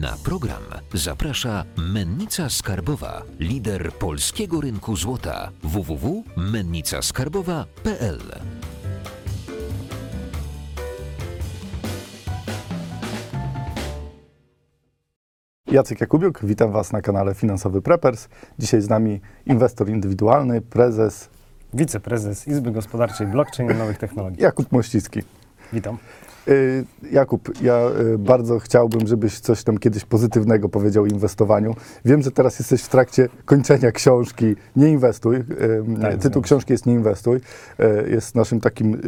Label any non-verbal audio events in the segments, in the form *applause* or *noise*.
Na program zaprasza Mennica Skarbowa, lider polskiego rynku złota www.mennicaskarbowa.pl. Jacek Jakubiuk, witam Was na kanale Finansowy Preppers. Dzisiaj z nami inwestor indywidualny, prezes Wiceprezes Izby Gospodarczej Blockchain i Nowych Technologii. Jakub Mościcki. Witam. Y, Jakub, ja y, bardzo chciałbym, żebyś coś tam kiedyś pozytywnego powiedział o inwestowaniu. Wiem, że teraz jesteś w trakcie kończenia książki Nie inwestuj. Y, Tak, Tytuł książki jest Nie inwestuj. Jest naszym takim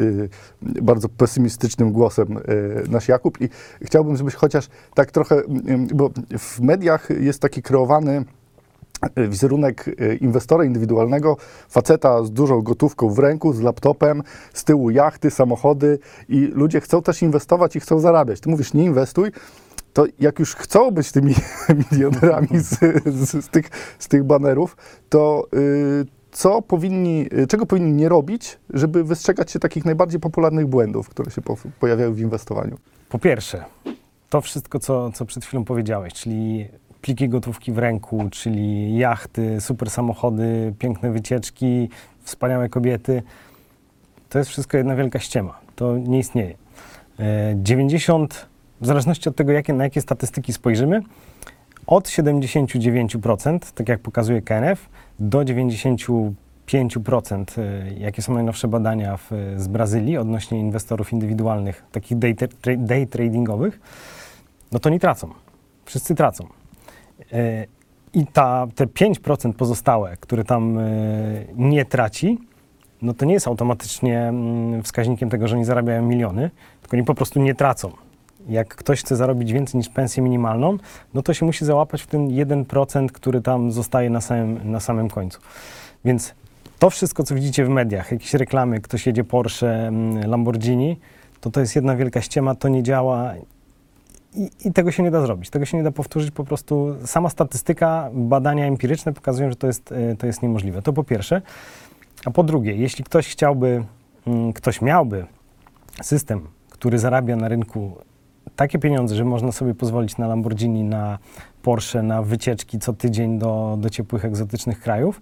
bardzo pesymistycznym głosem nasz Jakub i chciałbym, żebyś chociaż tak trochę, bo w mediach jest taki kreowany wizerunek e, inwestora indywidualnego, faceta z dużą gotówką w ręku, z laptopem, z tyłu jachty, samochody i ludzie chcą też inwestować i chcą zarabiać. Ty mówisz, nie inwestuj, to jak już chcą być tymi *laughs* milionerami z, z, z, tych, z tych banerów, to y, co powinni, czego powinni nie robić, żeby wystrzegać się takich najbardziej popularnych błędów, które się po, pojawiają w inwestowaniu? Po pierwsze, to wszystko, co, co przed chwilą powiedziałeś, czyli pliki gotówki w ręku, czyli jachty, super samochody, piękne wycieczki, wspaniałe kobiety, to jest wszystko jedna wielka ściema. To nie istnieje. E, 90, w zależności od tego, jakie, na jakie statystyki spojrzymy, od 79%, tak jak pokazuje KNF, do 95%, e, jakie są najnowsze badania w, z Brazylii odnośnie inwestorów indywidualnych, takich day, tra- day tradingowych, no to nie tracą. Wszyscy tracą. E, I ta, te 5% pozostałe, które tam e, nie traci, no to nie jest automatycznie mm, wskaźnikiem tego, że oni zarabiają miliony, tylko oni po prostu nie tracą. Jak ktoś chce zarobić więcej niż pensję minimalną, no to się musi załapać w ten 1%, który tam zostaje na samym, na samym końcu. Więc to wszystko, co widzicie w mediach, jakieś reklamy, ktoś jedzie Porsche, mm, Lamborghini, to to jest jedna wielka ściema, to nie działa i, i tego się nie da zrobić. Tego się nie da powtórzyć po prostu. Sama statystyka, badania empiryczne pokazują, że to jest, y, to jest niemożliwe. To po pierwsze. A po drugie, jeśli ktoś chciałby, mm, ktoś miałby system, który zarabia na rynku takie pieniądze, że można sobie pozwolić na Lamborghini, na Porsche, na wycieczki co tydzień do, do ciepłych, egzotycznych krajów,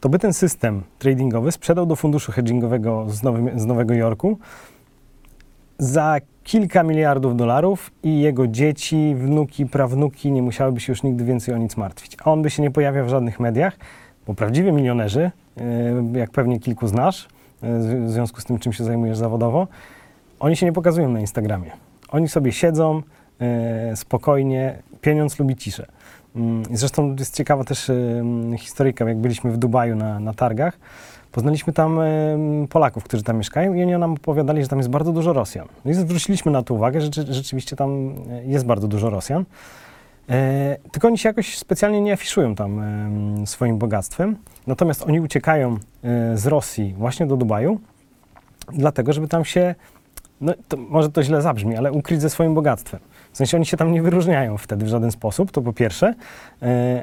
to by ten system tradingowy sprzedał do funduszu hedgingowego z, z Nowego Jorku za kilka miliardów dolarów i jego dzieci, wnuki, prawnuki nie musiałyby się już nigdy więcej o nic martwić. A on by się nie pojawiał w żadnych mediach, bo prawdziwi milionerzy, yy, jak pewnie kilku znasz, yy, w związku z tym, czym się zajmujesz zawodowo, oni się nie pokazują na Instagramie. Oni sobie siedzą yy, spokojnie, pieniądz lubi ciszę. Mm, Zresztą jest ciekawa też historyjka, jak byliśmy w Dubaju na, na targach, Poznaliśmy tam Polaków, którzy tam mieszkają i oni nam opowiadali, że tam jest bardzo dużo Rosjan. No i zwróciliśmy na to uwagę, że rzeczy- rzeczywiście tam e, jest bardzo dużo Rosjan. E, tylko oni się jakoś specjalnie nie afiszują tam swoim bogactwem. Natomiast oni uciekają e, z Rosji właśnie do Dubaju, dlatego żeby tam się, no to może to źle zabrzmi, ale ukryć ze swoim bogactwem. W sensie oni się tam nie wyróżniają wtedy w żaden sposób, to po pierwsze.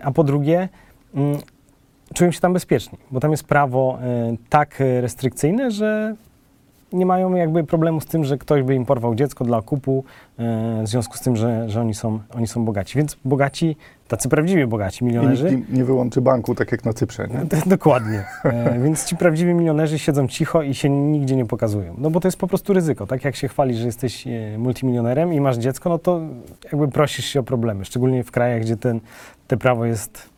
A po drugie, mm, czują się tam bezpieczni, bo tam jest prawo e, tak restrykcyjne, że nie mają jakby problemu z tym, że ktoś by im porwał dziecko dla okupu, e, w związku z tym, że, że oni, są, oni są bogaci. Więc bogaci, tacy prawdziwie bogaci I nikt milionerzy. nie wyłączy banku, tak jak na Cyprze, nie? *laughs* Dokładnie. E, więc ci prawdziwi milionerzy siedzą cicho i się nigdzie nie pokazują. No bo to jest po prostu ryzyko. Tak jak się chwalisz, że jesteś multimilionerem i masz dziecko, no to jakby prosisz się o problemy. Szczególnie w krajach, gdzie ten, te prawo jest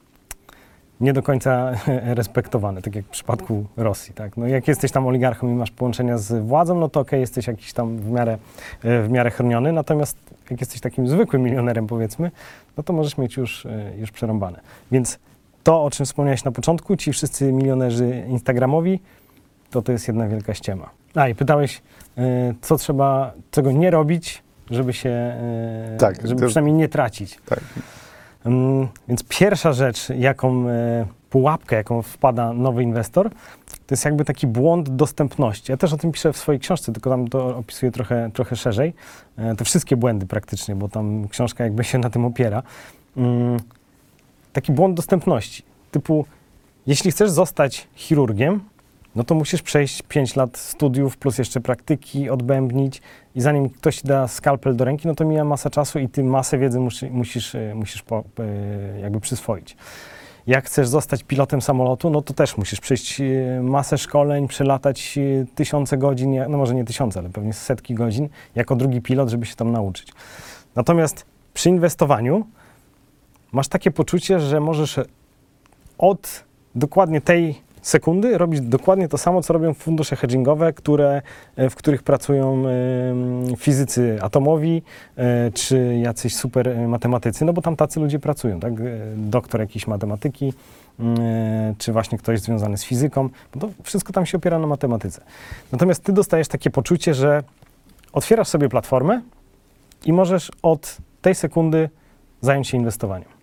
nie do końca *laughs* respektowane, tak jak w przypadku Rosji. Tak? No jak jesteś tam oligarchą i masz połączenia z władzą, no to okej, jesteś jakiś tam w miarę, w miarę chroniony, natomiast jak jesteś takim zwykłym milionerem, powiedzmy, no to możesz mieć już, e, już przerąbane. Więc to, o czym wspomniałeś na początku, ci wszyscy milionerzy instagramowi, to to jest jedna wielka ściema. A i pytałeś, e, co trzeba, czego nie robić, żeby się, e, Tak, żeby to- przynajmniej nie tracić. Tak. Mm, Więc pierwsza rzecz, jaką e, pułapkę, jaką wpada nowy inwestor, to jest jakby taki błąd dostępności. Ja też o tym piszę w swojej książce, tylko tam to opisuję trochę, trochę szerzej. E, Te wszystkie błędy praktycznie, bo tam książka jakby się na tym opiera. Mm, Taki błąd dostępności, typu jeśli chcesz zostać chirurgiem, no to musisz przejść 5 lat studiów plus jeszcze praktyki, odbębnić i zanim ktoś da skalpel do ręki, no to mija masa czasu i ty masę wiedzy musi, musisz, e, musisz po, e, jakby przyswoić. Jak chcesz zostać pilotem samolotu, no to też musisz przejść e, masę szkoleń, przelatać tysiące godzin, no może nie tysiące, ale pewnie setki godzin, jako drugi pilot, żeby się tam nauczyć. Natomiast przy inwestowaniu masz takie poczucie, że możesz od dokładnie tej sekundy robić dokładnie to samo, co robią fundusze hedgingowe, które, e, w których pracują fizycy atomowi e, czy jacyś super e, matematycy, no bo tam tacy ludzie pracują, tak? Doktor jakiejś matematyki, mm, czy właśnie ktoś związany z fizyką, bo to wszystko tam się opiera na matematyce. Natomiast ty dostajesz takie poczucie, że otwierasz sobie platformę i możesz od tej sekundy zająć się inwestowaniem.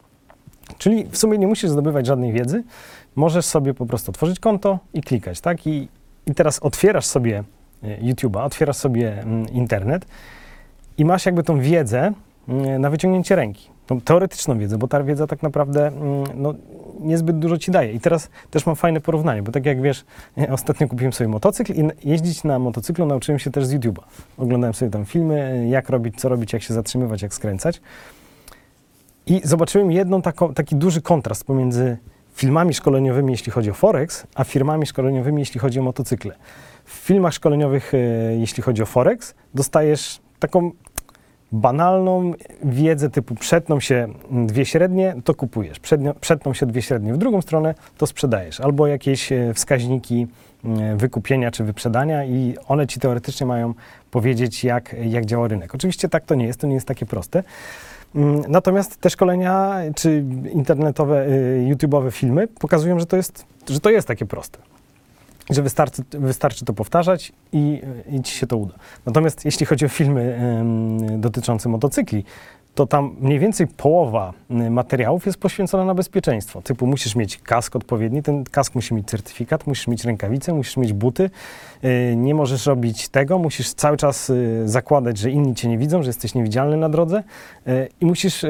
Czyli w sumie nie musisz zdobywać żadnej wiedzy, możesz sobie po prostu otworzyć konto i klikać, tak? I, i teraz otwierasz sobie e, YouTube'a, otwierasz sobie mm, internet i masz jakby tą wiedzę mm, na wyciągnięcie ręki. Tą teoretyczną wiedzę, bo ta wiedza tak naprawdę mm, no, niezbyt dużo ci daje. I teraz też mam fajne porównanie, bo tak jak wiesz, *laughs* ostatnio kupiłem sobie motocykl i jeździć na motocyklu nauczyłem się też z YouTube'a. Oglądałem sobie tam filmy, jak robić, co robić, jak się zatrzymywać, jak skręcać. I zobaczyłem jedną taką, taki duży kontrast pomiędzy filmami szkoleniowymi, jeśli chodzi o Forex, a firmami szkoleniowymi, jeśli chodzi o motocykle. W filmach szkoleniowych, e, jeśli chodzi o Forex, dostajesz taką banalną wiedzę typu przetną się dwie średnie, to kupujesz. Przednio, przetną się dwie średnie w drugą stronę, to sprzedajesz. Albo jakieś e, wskaźniki wykupienia czy wyprzedania i one ci teoretycznie mają powiedzieć, jak, jak działa rynek. Oczywiście tak to nie jest, to nie jest takie proste. Mm, Natomiast te szkolenia czy internetowe, y, YouTube'owe filmy pokazują, że to jest, że to jest takie proste. Że wystarczy, wystarczy to powtarzać i, i ci się to uda. Natomiast jeśli chodzi o filmy dotyczące motocykli, to tam mniej więcej połowa y, materiałów jest poświęcona na bezpieczeństwo. Typu musisz mieć kask odpowiedni, ten kask musi mieć certyfikat, musisz mieć rękawice, musisz mieć buty, y, nie możesz robić tego, musisz cały czas y, zakładać, że inni cię nie widzą, że jesteś niewidzialny na drodze i musisz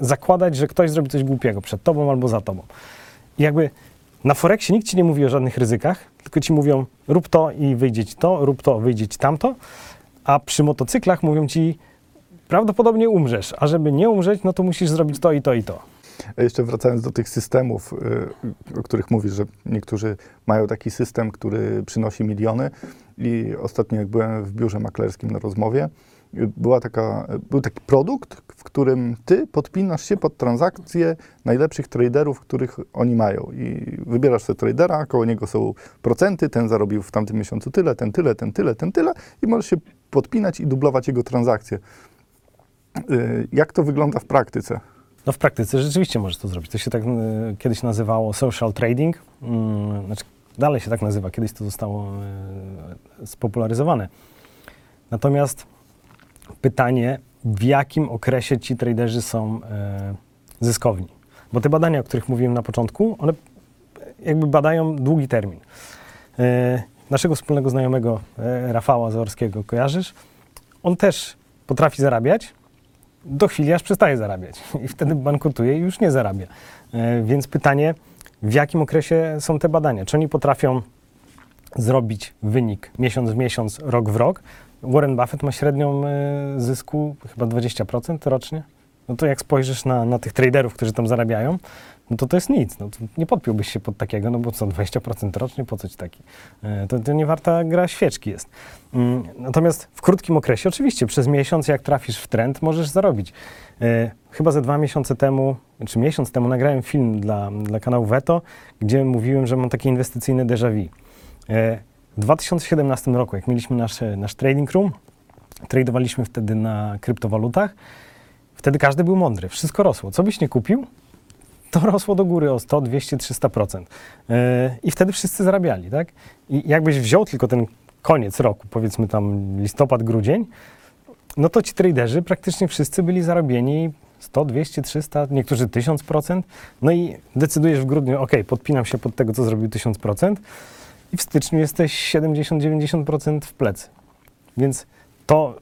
zakładać, że ktoś zrobi coś głupiego przed tobą albo za tobą. I jakby na Forexie nikt ci nie mówi o żadnych ryzykach, tylko ci mówią rób to i wyjdzie ci to, rób to, wyjdzie ci tamto, a przy motocyklach mówią ci prawdopodobnie umrzesz, a żeby nie umrzeć, no to musisz zrobić to i to i to. A Jeszcze wracając do tych systemów, y, o których mówisz, że niektórzy mają taki system, który przynosi miliony. I ostatnio, jak byłem w biurze maklerskim na rozmowie, y, była taka, był taki produkt, w którym ty podpinasz się pod transakcje najlepszych traderów, których oni mają. I wybierasz sobie tradera, koło niego są procenty, ten zarobił w tamtym miesiącu tyle, ten tyle, ten tyle, ten tyle i możesz się podpinać i dublować jego transakcje. Y, Jak to wygląda w praktyce? No w praktyce rzeczywiście możesz to zrobić. To się tak e, kiedyś nazywało social trading. Mm, znaczy, dalej się tak nazywa. Kiedyś to zostało e, spopularyzowane. Natomiast pytanie, w jakim okresie ci traderzy są zyskowni? Bo te badania, o których mówiłem na początku, one jakby badają długi termin. Naszego wspólnego znajomego Rafała Zaorskiego kojarzysz? On też potrafi zarabiać, do chwili, aż przestaje zarabiać *laughs* i wtedy bankrutuje i już nie zarabia. E, Więc pytanie, w jakim okresie są te badania? Czy oni potrafią zrobić wynik miesiąc w miesiąc, rok w rok? Warren Buffett ma średnią e, zysku chyba 20% rocznie. No to jak spojrzysz na, na tych traderów, którzy tam zarabiają, no to to jest nic. No nie podpiąłbyś się pod takiego, no bo co, 20% rocznie, po co ci taki? E, To, to nie warta gra świeczki jest. Mm, Natomiast w krótkim okresie, oczywiście, przez miesiąc, jak trafisz w trend, możesz zarobić. E, Chyba ze dwa miesiące temu, czy miesiąc temu nagrałem film dla, dla kanału Veto, gdzie mówiłem, że mam takie inwestycyjne déjà vu. E, W 2017 roku, jak mieliśmy nasz, nasz trading room, tradowaliśmy wtedy na kryptowalutach, wtedy każdy był mądry, wszystko rosło. Co byś nie kupił, to rosło do góry o 100, 200, 300%. Yy, I wtedy wszyscy zarabiali, tak? I jakbyś wziął tylko ten koniec roku, powiedzmy tam listopad, grudzień, no to ci traderzy praktycznie wszyscy byli zarobieni 100, 200, 300, niektórzy 1000%. No i decydujesz w grudniu, ok, podpinam się pod tego, co zrobił 1000% i w styczniu jesteś 70-90% w plecy. Więc to,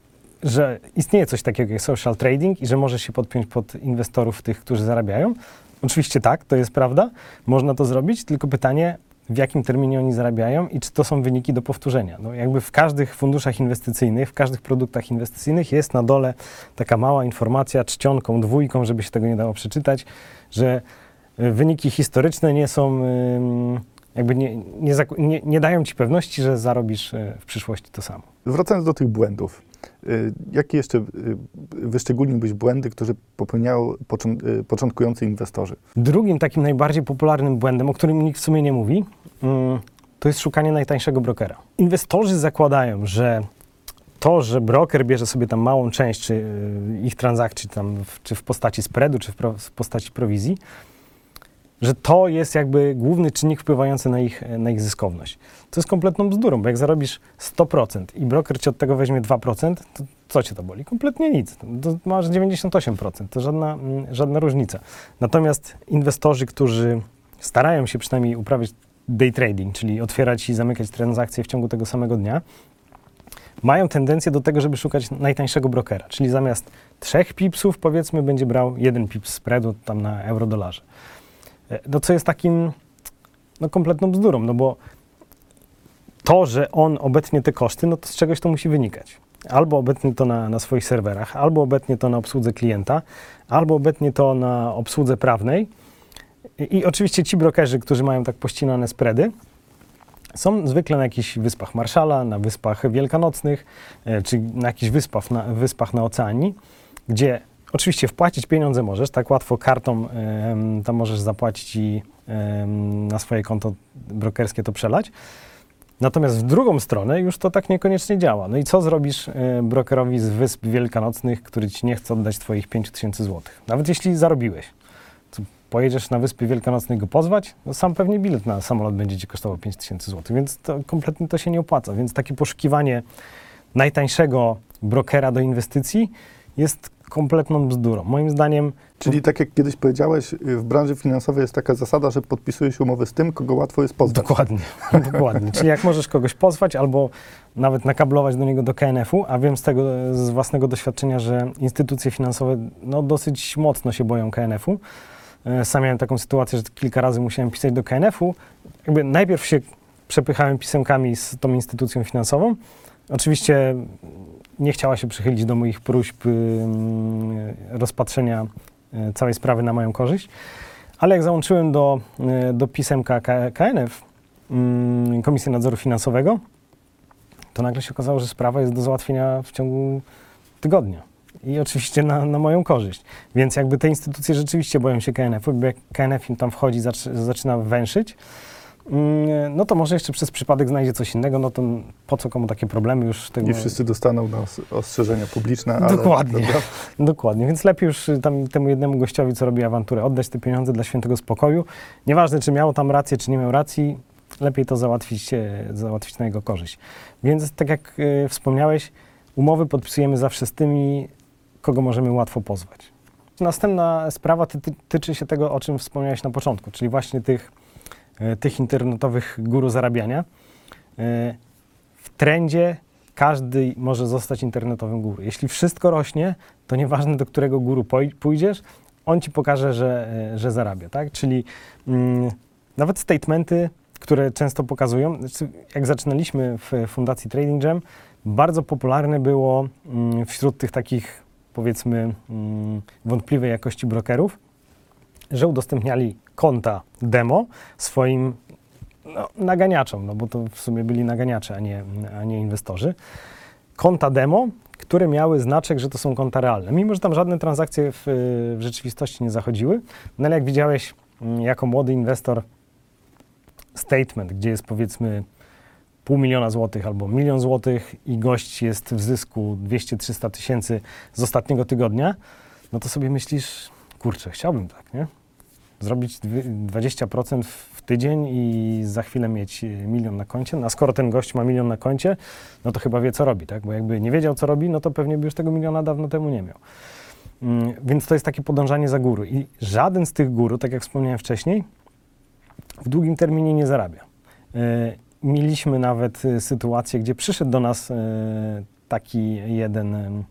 że istnieje coś takiego jak social trading i że możesz się podpiąć pod inwestorów tych, którzy zarabiają, oczywiście tak, to jest prawda, można to zrobić, tylko pytanie, w jakim terminie oni zarabiają i czy to są wyniki do powtórzenia. No jakby w każdych funduszach inwestycyjnych, w każdych produktach inwestycyjnych jest na dole taka mała informacja czcionką, dwójką, żeby się tego nie dało przeczytać, że y, wyniki historyczne nie są, ym, jakby nie, nie, nie, nie dają ci pewności, że zarobisz y, w przyszłości to samo. Wracając do tych błędów, y, jakie jeszcze y, wyszczególniłbyś błędy, które popełniają y, początkujący inwestorzy? Drugim takim najbardziej popularnym błędem, o którym nikt w sumie nie mówi, mm, to jest szukanie najtańszego brokera. Inwestorzy zakładają, że to, że broker bierze sobie tam małą część ich transakcji, tam czy w postaci spreadu, czy w postaci prowizji, że to jest jakby główny czynnik wpływający na ich, na ich zyskowność. To jest kompletną bzdurą, bo jak zarobisz 100% i broker ci od tego weźmie 2%, to co cię to boli? Kompletnie nic. To masz 98%, to żadna, mm, żadna różnica. Natomiast inwestorzy, którzy starają się przynajmniej uprawiać day trading, czyli otwierać i zamykać transakcje w ciągu tego samego dnia, mają tendencję do tego, żeby szukać najtańszego brokera, czyli zamiast trzech pipsów, powiedzmy, będzie brał jeden pips spreadu tam na euro-dolarze. E, No co jest takim no, kompletną bzdurą, no bo to, że on obetnie te koszty, no to z czegoś to musi wynikać. Albo obetnie to na, na swoich serwerach, albo obetnie to na obsłudze klienta, albo obetnie to na obsłudze prawnej. I, I oczywiście ci brokerzy, którzy mają tak pościnane spready, są zwykle na jakichś wyspach Marszala, na wyspach wielkanocnych, e, czy na jakichś wyspach na, wyspach na oceanii, gdzie oczywiście wpłacić pieniądze możesz, tak łatwo kartą tam możesz zapłacić i na swoje konto brokerskie to przelać. Natomiast w drugą stronę już to tak niekoniecznie działa. No i co zrobisz e, brokerowi z wysp wielkanocnych, który ci nie chce oddać twoich 5000 zł? Nawet jeśli zarobiłeś. Pojedziesz na wyspy wielkanocne go pozwać? No sam pewnie bilet na samolot będzie ci kosztował 5000 zł, więc to kompletnie to się nie opłaca. Więc takie poszukiwanie najtańszego brokera do inwestycji jest kompletną bzdurą. Moim zdaniem Czyli tak jak kiedyś powiedziałeś, y, w branży finansowej jest taka zasada, że podpisuje się umowy z tym, kogo łatwo jest pozwać. Dokładnie, *laughs* dokładnie. Czyli jak możesz kogoś pozwać albo nawet nakablować do niego do KNF-u, a wiem z tego, z własnego doświadczenia, że instytucje finansowe no, dosyć mocno się boją KNF-u. E, Sam miałem taką sytuację, że kilka razy musiałem pisać do KNF-u. Jakby najpierw się przepychałem pisemkami z tą instytucją finansową. Oczywiście nie chciała się przychylić do moich próśb rozpatrzenia y, całej sprawy na moją korzyść. Ale jak załączyłem do, y, do pisemka KNF, Komisji Nadzoru Finansowego, to nagle się okazało, że sprawa jest do załatwienia w ciągu tygodnia. I oczywiście na, na moją korzyść. Więc jakby te instytucje rzeczywiście boją się KNF-u, bo jak KNF im tam wchodzi, zac- zaczyna węszyć, no to może jeszcze przez przypadek znajdzie coś innego, no to po co komu takie problemy już tego... Nie wszyscy dostaną na os- ostrzeżenia publiczne, ale... Dokładnie. Dobra. *laughs* Dokładnie, więc lepiej już y, tam temu jednemu gościowi, co robi awanturę, oddać te pieniądze dla świętego spokoju. Nieważne, czy miał tam rację, czy nie miał racji, lepiej to załatwić, e, załatwić na jego korzyść. Więc tak jak e, wspomniałeś, umowy podpisujemy zawsze z tymi, kogo możemy łatwo pozwać. Następna sprawa ty, ty, tyczy się tego, o czym wspomniałeś na początku, czyli właśnie tych, tych internetowych guru zarabiania. E, w trendzie każdy może zostać internetowym guru. Jeśli wszystko rośnie, to nieważne do którego guru pójdziesz, on ci pokaże, że, e, że zarabia, tak? Czyli mm, nawet statementy, które często pokazują, znaczy, jak zaczynaliśmy w Fundacji Trading Jam, bardzo popularne było mm, wśród tych takich, powiedzmy, mm, wątpliwej jakości brokerów, że udostępniali konta demo swoim no, naganiaczom, no bo to w sumie byli naganiacze, a nie, a nie inwestorzy. Konta demo, które miały znaczek, że to są konta realne. Mimo, że tam żadne transakcje w, w rzeczywistości nie zachodziły, no ale jak widziałeś mm, jako młody inwestor statement, gdzie jest powiedzmy pół miliona złotych albo milion złotych i gość jest w zysku 200-300 tysięcy z ostatniego tygodnia, no to sobie myślisz, kurczę, chciałbym tak, nie? Zrobić dwie- 20% w tydzień i za chwilę mieć e, milion na koncie. No, a skoro ten gość ma milion na koncie, no to chyba wie, co robi, tak? Bo jakby nie wiedział, co robi, no to pewnie by już tego miliona dawno temu nie miał. Mm, Więc to jest takie podążanie za guru. I żaden z tych guru, tak jak wspomniałem wcześniej, w długim terminie nie zarabia. E, Mieliśmy nawet e, sytuację, gdzie przyszedł do nas taki jeden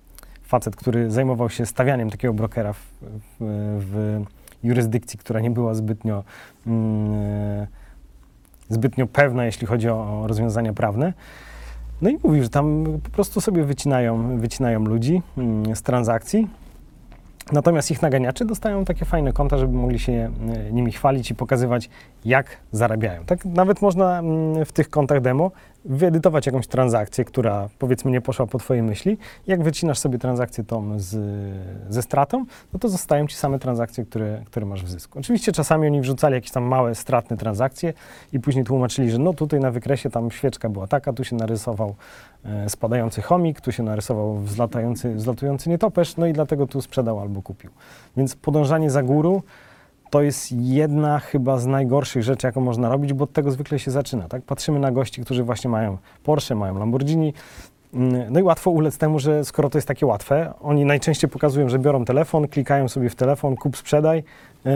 facet, który zajmował się stawianiem takiego brokera w, w jurysdykcji, która nie była zbytnio mm, e, zbytnio pewna, jeśli chodzi o, rozwiązania prawne. No i mówi, że tam po prostu sobie wycinają, wycinają ludzi mm, z transakcji. Natomiast ich naganiacze dostają takie fajne konta, żeby mogli się e, nimi chwalić i pokazywać, jak zarabiają. Tak nawet można mm, w tych kontach demo wyedytować jakąś transakcję, która powiedzmy nie poszła po twojej myśli. Jak wycinasz sobie transakcję tą z, ze stratą, no to zostają ci same transakcje, które, które masz w zysku. Oczywiście czasami oni wrzucali jakieś tam małe, stratne transakcje i później tłumaczyli, że no tutaj na wykresie tam świeczka była taka, tu się narysował e, spadający chomik, tu się narysował wzlatający, wzlatujący nietoperz, no i dlatego tu sprzedał albo kupił. Więc podążanie za górą to jest jedna chyba z najgorszych rzeczy, jaką można robić, bo od tego zwykle się zaczyna. Tak? Patrzymy na gości, którzy właśnie mają Porsche, mają Lamborghini. mm, No i łatwo ulec temu, że skoro to jest takie łatwe, oni najczęściej pokazują, że biorą telefon, klikają sobie w telefon, kup, sprzedaj yy,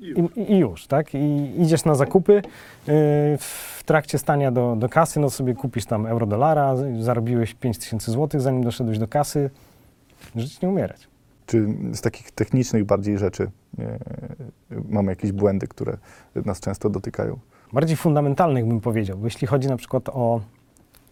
i, i już, tak? I idziesz na zakupy, yy, w trakcie stania do, do kasy, no sobie kupisz tam euro dolara, zarobiłeś 5000 zł, zanim doszedłeś do kasy, żyć nie umierać. Czy z takich technicznych bardziej rzeczy e, mamy jakieś błędy, które nas często dotykają? bardziej fundamentalnych bym powiedział, jeśli chodzi na przykład o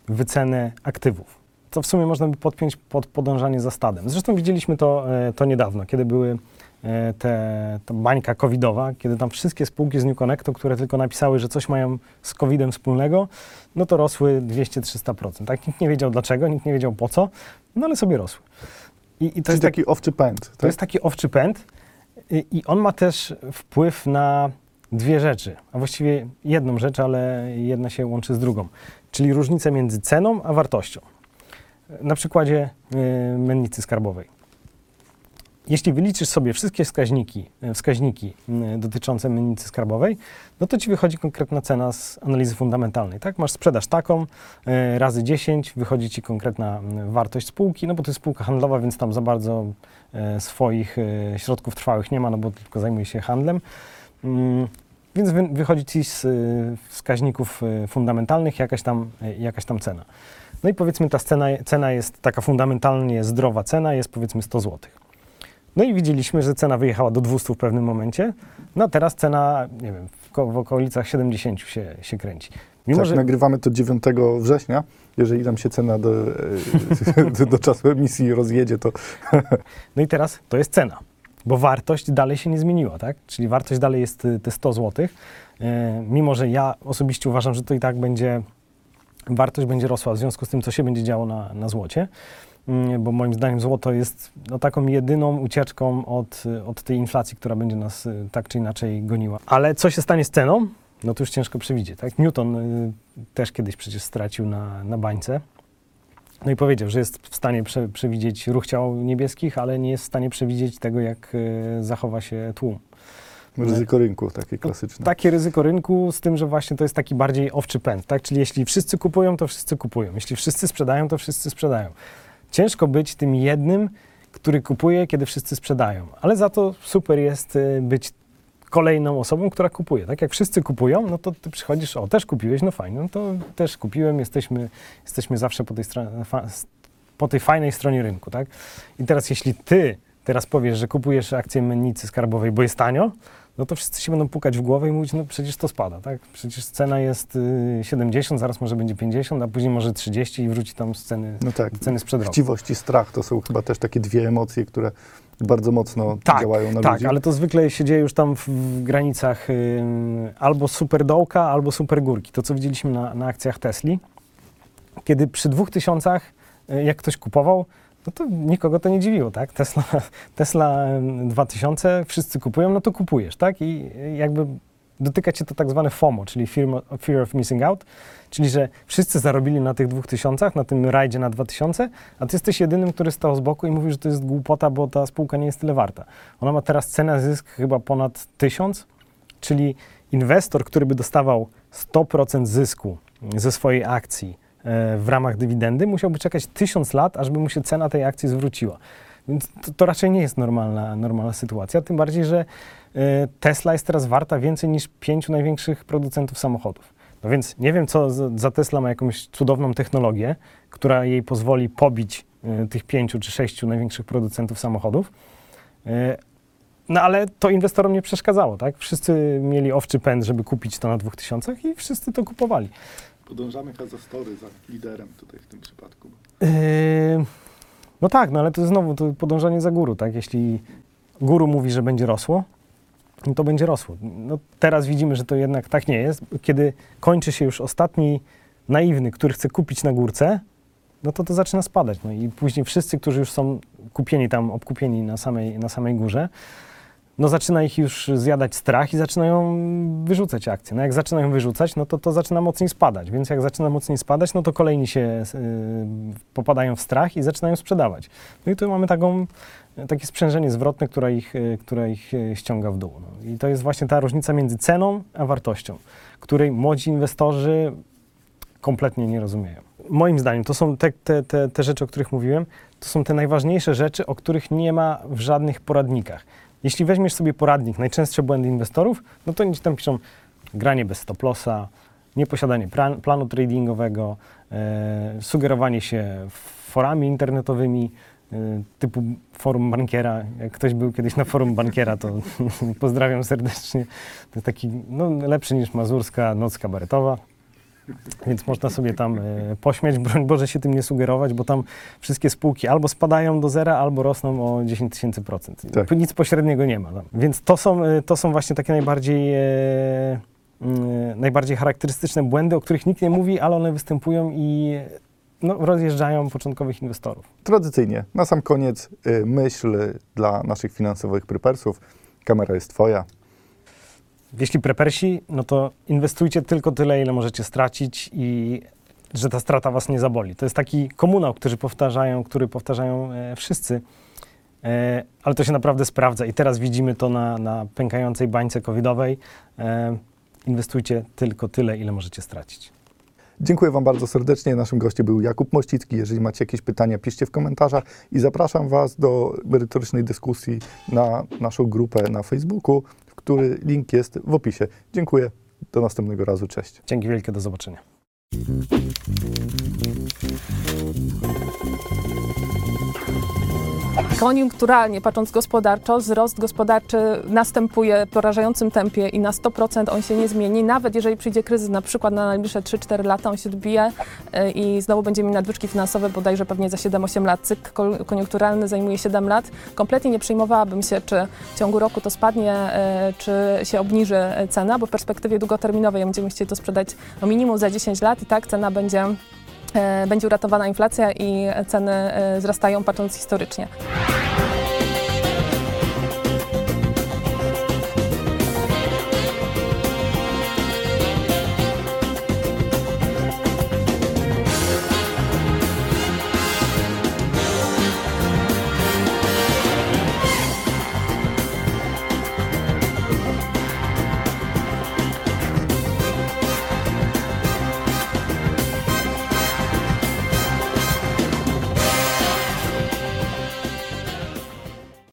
wycenę aktywów, to w sumie można by podpiąć pod podążanie za stadem. Zresztą widzieliśmy to, e, to niedawno, kiedy były e, te, ta bańka covidowa, kiedy tam wszystkie spółki z New Connectu, które tylko napisały, że coś mają z covidem wspólnego, no to rosły 200-300%. Tak? Nikt nie wiedział dlaczego, nikt nie wiedział po co, no ale sobie rosły. I, i to To jest taki owczy pęd. to Tak? jest taki owczy pęd i, i on ma też wpływ na dwie rzeczy, a właściwie jedną rzecz, ale jedna się łączy z drugą, czyli różnicę między ceną a wartością. Na przykładzie y, mennicy skarbowej. Jeśli wyliczysz sobie wszystkie wskaźniki, y, wskaźniki y, dotyczące mennicy skarbowej, no to ci wychodzi konkretna cena z analizy fundamentalnej. Tak? Masz sprzedaż taką, y, razy 10, wychodzi ci konkretna wartość spółki, no bo to jest spółka handlowa, więc tam za bardzo e, swoich e, środków trwałych nie ma, no bo tylko zajmuje się handlem. Mm, Więc wy, wychodzi ci z e, wskaźników e, fundamentalnych jakaś tam, e, jakaś tam cena. No i powiedzmy ta cena, cena jest taka fundamentalnie zdrowa cena, jest powiedzmy 100 zł. No i widzieliśmy, że cena wyjechała do 200 w pewnym momencie, no a teraz cena, nie wiem, w, w okolicach 70 się, się kręci. Mimo, tak, że nagrywamy to 9 września. Jeżeli nam się cena do, e, do, *laughs* do czasu emisji rozjedzie, to *laughs* No i teraz to jest cena, bo wartość dalej się nie zmieniła, tak? Czyli wartość dalej jest y, te 100 zł. Mimo, że ja osobiście uważam, że to i tak będzie, wartość będzie rosła w związku z tym, co się będzie działo na, na złocie. Mm, Bo moim zdaniem złoto jest no, taką jedyną ucieczką od, y, od tej inflacji, która będzie nas y, tak czy inaczej goniła. Ale co się stanie z ceną? No to już ciężko przewidzieć. Tak? Newton y, też kiedyś przecież stracił na, na bańce. No i powiedział, że jest w stanie prze, przewidzieć ruch ciał niebieskich, ale nie jest w stanie przewidzieć tego, jak e, zachowa się tłum. ryzyko rynku takie klasyczne. Takie ryzyko rynku, z tym, że właśnie to jest taki bardziej owczy pęd, tak? Czyli jeśli wszyscy kupują, to wszyscy kupują. Jeśli wszyscy sprzedają, to wszyscy sprzedają. Ciężko być tym jednym, który kupuje, kiedy wszyscy sprzedają. Ale za to super jest e, być kolejną osobą, która kupuje. Tak jak wszyscy kupują, no to ty przychodzisz, o, też kupiłeś, no fajnie, no to też kupiłem, jesteśmy, jesteśmy zawsze po tej, po tej fajnej stronie rynku, tak? I teraz jeśli ty teraz powiesz, że kupujesz akcję mennicy skarbowej, bo jest tanio, no to wszyscy się będą pukać w głowę i mówić, no przecież to spada, tak? Przecież cena jest y, 70, zaraz może będzie 50, a później może 30 i wróci tam z ceny, No tak. ceny sprzed roku. Chciwość i strach to są chyba też takie dwie emocje, które bardzo mocno Tak, działają na tak, ludzi. ale to zwykle się dzieje już tam w, w granicach ym, albo super dołka, albo super górki. To, co widzieliśmy na, na akcjach Tesli, kiedy przy dwóch tysiącach, y, jak ktoś kupował, no to nikogo to nie dziwiło, tak? Tesla, Tesla ym, 2000, wszyscy kupują, no to kupujesz, tak? I y, jakby dotyka cię to tak zwane FOMO, czyli fear, of missing out, czyli że wszyscy zarobili na tych dwóch tysiącach, na tym rajdzie na 2000, a ty jesteś jedynym, który stał z boku i mówi, że to jest głupota, bo ta spółka nie jest tyle warta. Ona ma teraz cenę zysk chyba ponad 1000, czyli inwestor, który by dostawał 100% zysku ze swojej akcji e, w ramach dywidendy, musiałby czekać 1000 lat, ażby mu się cena tej akcji zwróciła. Więc to, to raczej nie jest normalna, normalna sytuacja, tym bardziej, że e, Tesla jest teraz warta więcej niż pięciu największych producentów samochodów. No więc nie wiem, co za- Tesla ma jakąś cudowną technologię, która jej pozwoli pobić e, tych pięciu czy sześciu największych producentów samochodów. E, No ale to inwestorom nie przeszkadzało, tak? Wszyscy mieli owczy pęd, żeby kupić to na 2000 i wszyscy to kupowali. Podążamy za story, za liderem tutaj w tym przypadku. Yy, no tak, no ale to znowu to podążanie za guru, tak? Jeśli guru mówi, że będzie rosło, no to będzie rosło. No teraz widzimy, że to jednak tak nie jest. Kiedy kończy się już ostatni naiwny, który chce kupić na górce, no to to zaczyna spadać. No i później wszyscy, którzy już są kupieni tam, obkupieni na samej, na samej górze, no zaczyna ich już zjadać strach i zaczynają wyrzucać akcje. No jak zaczynają wyrzucać, no to to zaczyna mocniej spadać, więc jak zaczyna mocniej spadać, no to kolejni się y, popadają w strach i zaczynają sprzedawać. No i tu mamy taką, takie sprzężenie zwrotne, które ich, y, które ich y, ściąga w dół. No. I to jest właśnie ta różnica między ceną a wartością, której młodzi inwestorzy kompletnie nie rozumieją. Moim zdaniem to są te, te, te, te rzeczy, o których mówiłem, to są te najważniejsze rzeczy, o których nie ma w żadnych poradnikach. Jeśli weźmiesz sobie poradnik, najczęstsze błędy inwestorów, no to oni tam piszą granie bez stop lossa, nieposiadanie plan, planu tradingowego, e, sugerowanie się forami internetowymi e, typu forum bankiera. Jak ktoś był kiedyś na forum bankiera, to *laughs* pozdrawiam serdecznie. To jest taki no, lepszy niż mazurska noc kabaretowa. Więc można sobie tam e, pośmiać, broń Boże się tym nie sugerować, bo tam wszystkie spółki albo spadają do zera, albo rosną o 10 tysięcy procent. Tak. Nic pośredniego nie ma. Tam. Więc to są, e, to są właśnie takie najbardziej, e, mm, najbardziej charakterystyczne błędy, o których nikt nie mówi, ale one występują i no, rozjeżdżają początkowych inwestorów. Tradycyjnie, na sam koniec y, myśl dla naszych finansowych prepersów. Kamera jest twoja. Jeśli prepersi, no to inwestujcie tylko tyle, ile możecie stracić i że ta strata was nie zaboli. To jest taki komunał, który powtarzają, który powtarzają e, wszyscy, e, ale to się naprawdę sprawdza i teraz widzimy to na, na pękającej bańce covidowej. E, inwestujcie tylko tyle, ile możecie stracić. Dziękuję Wam bardzo serdecznie. Naszym gościem był Jakub Mościcki. Jeżeli macie jakieś pytania, piszcie w komentarzach i zapraszam Was do merytorycznej dyskusji na naszą grupę na Facebooku, który link jest w opisie. Dziękuję. Do następnego razu. Cześć. Dzięki wielkie, do zobaczenia. Koniunkturalnie, patrząc gospodarczo, wzrost gospodarczy następuje w porażającym tempie i na 100% on się nie zmieni. Nawet jeżeli przyjdzie kryzys na przykład na najbliższe 3-4 lata, on się odbije y, i znowu będziemy mieli nadwyżki finansowe bodajże pewnie za 7-8 lat. Cykl ko- koniunkturalny zajmuje 7 lat. Kompletnie nie przejmowałabym się, czy w ciągu roku to spadnie, y, czy się obniży y, cena, bo w perspektywie długoterminowej będziemy chcieli to sprzedać no minimum za 10 lat i tak cena będzie e, będzie uratowana inflacja i ceny e, wzrastają patrząc historycznie.